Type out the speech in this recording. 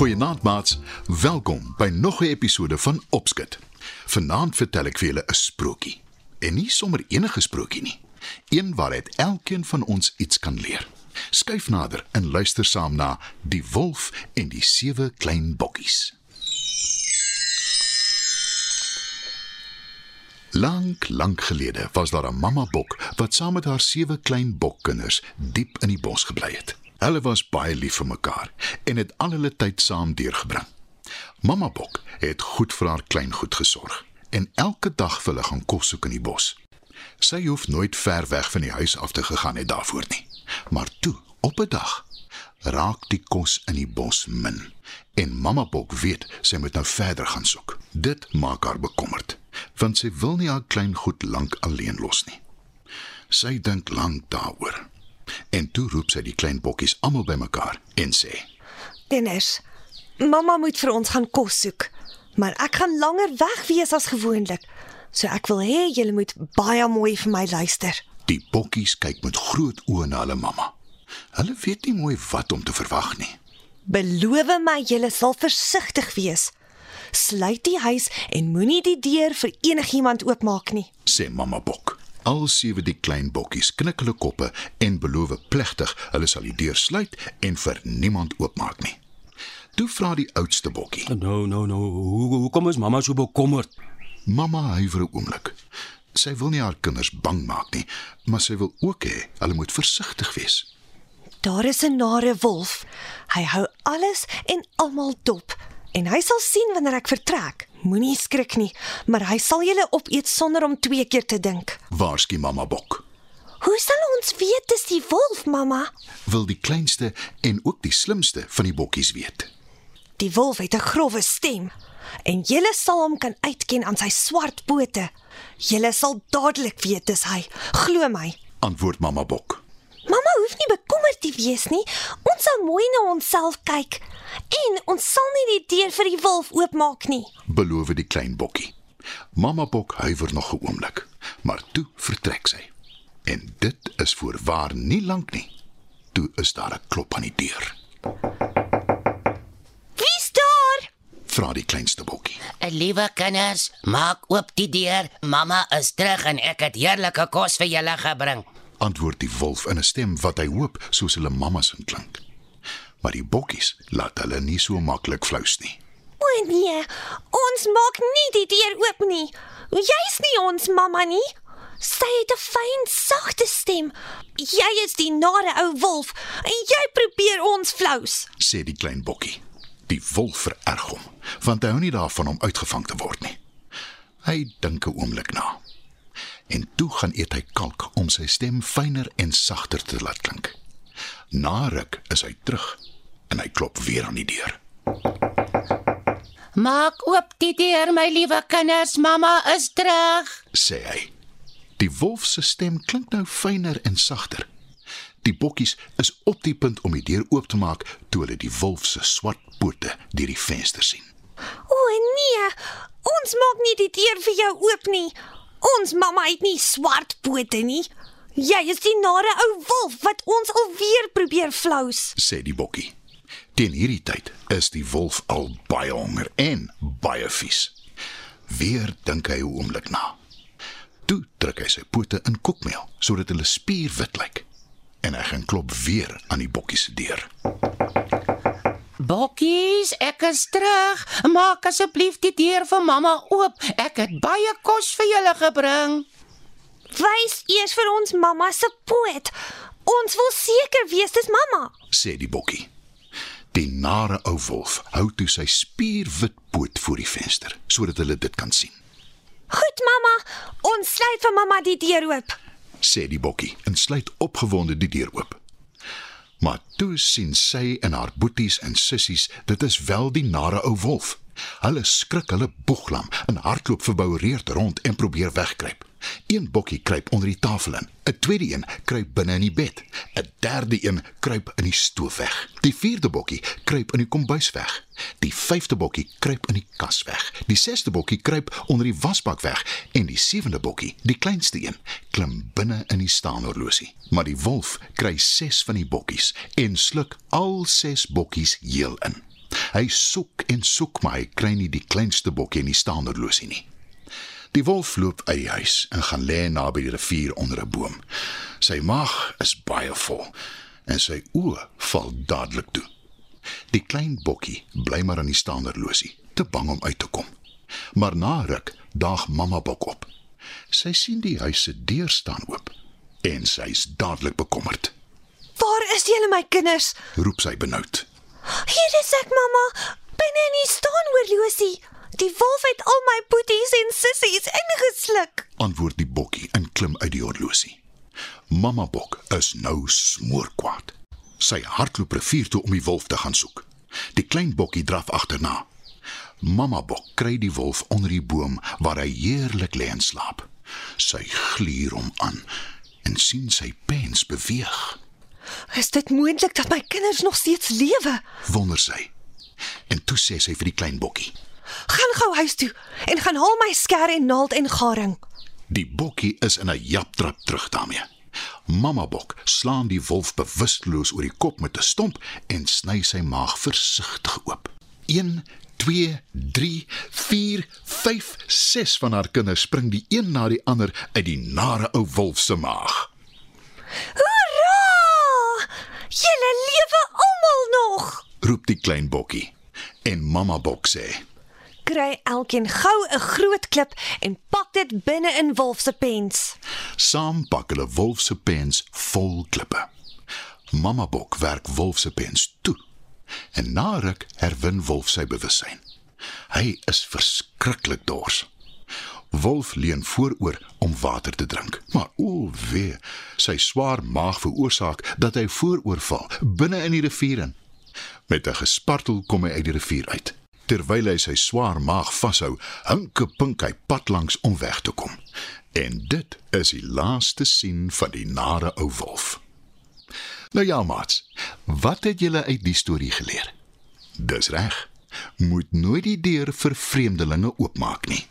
Goeienaand maats. Welkom by nog 'n episode van Opskit. Vanaand vertel ek vir julle 'n sprokie. En nie sommer enige sprokie nie. Een waaruit elkeen van ons iets kan leer. Skyf nader en luister saam na Die Wolf en die sewe klein bokkies. Lank, lank gelede was daar 'n mamma bok wat saam met haar sewe klein bokkinders diep in die bos gebly het. Hulle was baie lief vir mekaar en het al hulle tyd saam deurgebring. Mamma bok het goed vir haar kleingoed gesorg en elke dag vir hulle gaan kos soek in die bos. Sy hoef nooit ver weg van die huis af te gegaan het daarvoor nie. Maar toe, op 'n dag, raak die kos in die bos min en mamma bok weet sy moet nou verder gaan soek. Dit maak haar bekommerd want sy wil nie haar klein goed lank alleen los nie. Sy dink lank daaroor. En toe roep sy die klein bokkies almal bymekaar en sê: Dennis, mamma moet vir ons gaan kos soek, maar ek gaan langer weg wees as gewoonlik. So ek wil hê julle moet baie mooi vir my luister. Die bokkies kyk met groot oë na hulle mamma. Hulle weet nie mooi wat om te verwag nie. Beloof my julle sal versigtig wees. Sluit die huis en moenie die deur vir enigiemand oopmaak nie. sê mamma bok. Al sewe die klein bokkies knik hulle koppe en beloof plegtig hulle sal die deur sluit en vir niemand oopmaak nie. Toe vra die oudste bokkie. Nou, nou, nou. Hoe hoekom is mamma so bekommerd? Mamma huiwer 'n oomblik. Sy wil nie haar kinders bang maak nie, maar sy wil ook hê hulle moet versigtig wees. Daar is 'n nare wolf. Hy hou alles en almal dop en hy sal sien wanneer ek vertrek. Moenie skrik nie, maar hy sal julle opeet sonder om twee keer te dink. Waarsku mamma bok. Hoe sal ons weet dis die wolf, mamma? Wil die kleinste en ook die slimste van die bokkies weet. Die wolf het 'n grouwe stem en julle sal hom kan uitken aan sy swart pote. Julle sal dadelik weet dis hy. Glo my. Antwoord mamma bok. Nie bekommerd te wees nie. Ons sal mooi na onsself kyk en ons sal nie die deur vir die wolf oopmaak nie. Beloof die klein bokkie. Mamma bok huiwer nog 'n oomblik, maar toe vertrek sy. En dit is voorwaar nie lank nie. Toe is daar 'n klop aan die deur. Wie's daar? Vra die kleinste bokkie. Liewe kinders, maak oop die deur. Mamma is terug en ek het heerlike kos vir julle gebring. Antwoord die wolf in 'n stem wat hy hoop soos hulle mamma se klink. Maar die bokkies laat hulle nie so maklik flous nie. O nee, ons maak nie die deur oop nie. Jy's nie ons mamma nie. Sy het 'n fyn, sagte stem. Jy is die nare ou wolf en jy probeer ons flous. sê die klein bokkie. Die wolf vererg hom, want hy hou nie daarvan om uitgevang te word nie. Hy dink 'n oomblik na. En toe gaan eet hy kalk om sy stem fyner en sagter te laat klink. Na ruk is hy terug en hy klop weer aan die deur. Maak oop die deur, my liewe kinders. Mamma is terug. sê hy. Die wolf se stem klink nou fyner en sagter. Die bokkies is op die punt om die deur oop te maak toe hulle die wolf se swart pote deur die venster sien. O nee, ons maak nie die deur vir jou oop nie. Ons mamma het nie swart pote nie. Jy is die nare ou wolf wat ons alweer probeer flous. sê die bokkie. Teen hierdie tyd is die wolf al baie honger en baie vies. Weer dink hy 'n oomblik na. Toe druk hy sy pote in koekmeel sodat hulle spierwit lyk. En hy gaan klop weer aan die bokkie se deur. Bokkies, ek is terug. Maak asseblief die deur vir mamma oop. Ek het baie kos vir julle gebring. Wys eers vir ons mamma se poot. Ons wil seker wees dis mamma. sê die bokkie. Die nare ou wolf hou toe sy spierwit poot voor die venster sodat hulle dit kan sien. Goed mamma, ons sluit vir mamma die deur oop. sê die bokkie en sluit opgewonde die deur oop. Maar toe sien sy en haar boeties en sissies, dit is wel die nare ou wolf. Hulle skrik hulle boeglam en hardloop verboureerd rond en probeer wegkruip. Een bokkie kruip onder die tafel in, 'n tweede een kruip binne in die bed, 'n derde een kruip in die stoof weg. Die vierde bokkie kruip in die kombuis weg. Die vyfde bokkie kruip in die kas weg. Die sesde bokkie kruip onder die wasbak weg en die sewende bokkie, die kleinste een, klim binne in die staanhorlosie. Maar die wolf kry 6 van die bokkies en sluk al 6 bokkies heel in. Hy soek en soek maar hy kry nie die kleinste bokkie in die staanderlosie nie. Die wolf loop uit die huis en gaan lê naby die rivier onder 'n boom. Sy maag is baie vol en sy oë val dadelik toe. Die klein bokkie bly maar aan die staanderlosie, te bang om uit te kom. Maar na ruk daag mamma bok op. Sy sien die huis se deur staan oop en sy's dadelik bekommerd. Waar is julle my kinders? Roep sy benoud. Hier is ek, mamma. Binne in die staanhoorlosie. Die wolf het al my boeties en sissies ingesluk. Antwoord die bokkie en klim uit die horlosie. Mamma bok is nou smoorkwaad. Sy hardloop rivier toe om die wolf te gaan soek. Die klein bokkie draf agterna. Mamma bok kry die wolf onder die boom waar hy heerlik lê en slaap. Sy gluur hom aan en sien sy pens beweeg. Is dit moontlik dat my kinders nog steeds lewe? Wonder sy. En toe sê sy vir die klein bokkie: Gaan gou huis toe en gaan haal my skêr en naald en garing. Die bokkie is in 'n japtrap terug daarmee. Mamma bok slaan die wolf bewusteloos oor die kop met 'n stomp en sny sy maag versigtig oop. 1 2 3 4 5 6 van haar kinders spring die een na die ander uit die nare ou wolf se maag. Hoera! Julle lewe almal nog. Roep die klein bokkie. En mamma bok sê: Kry elkeen gou 'n groot klip en pak dit binne in wolf se pens. Saam pak hulle wolf se pens vol klippe. Mamma bok werk wolf se pens toe. En na ruk herwin wolf sy bewussyn. Hy is verskriklik dors. Wolf leun vooroor om water te drink, maar o wee, sy swaar maag veroorsaak dat hy vooroorval binne in die rivier in. Met 'n gespartel kom hy uit die rivier uit. Terwyl hy sy swaar maag vashou, hinke pink hy pad langs om weg te kom. En dit is die laaste sien van die nare ou wolf. Nou ja, maats, wat het julle uit die storie geleer? Dis reg. Moet nooit die deur vir vreemdelinge oopmaak nie.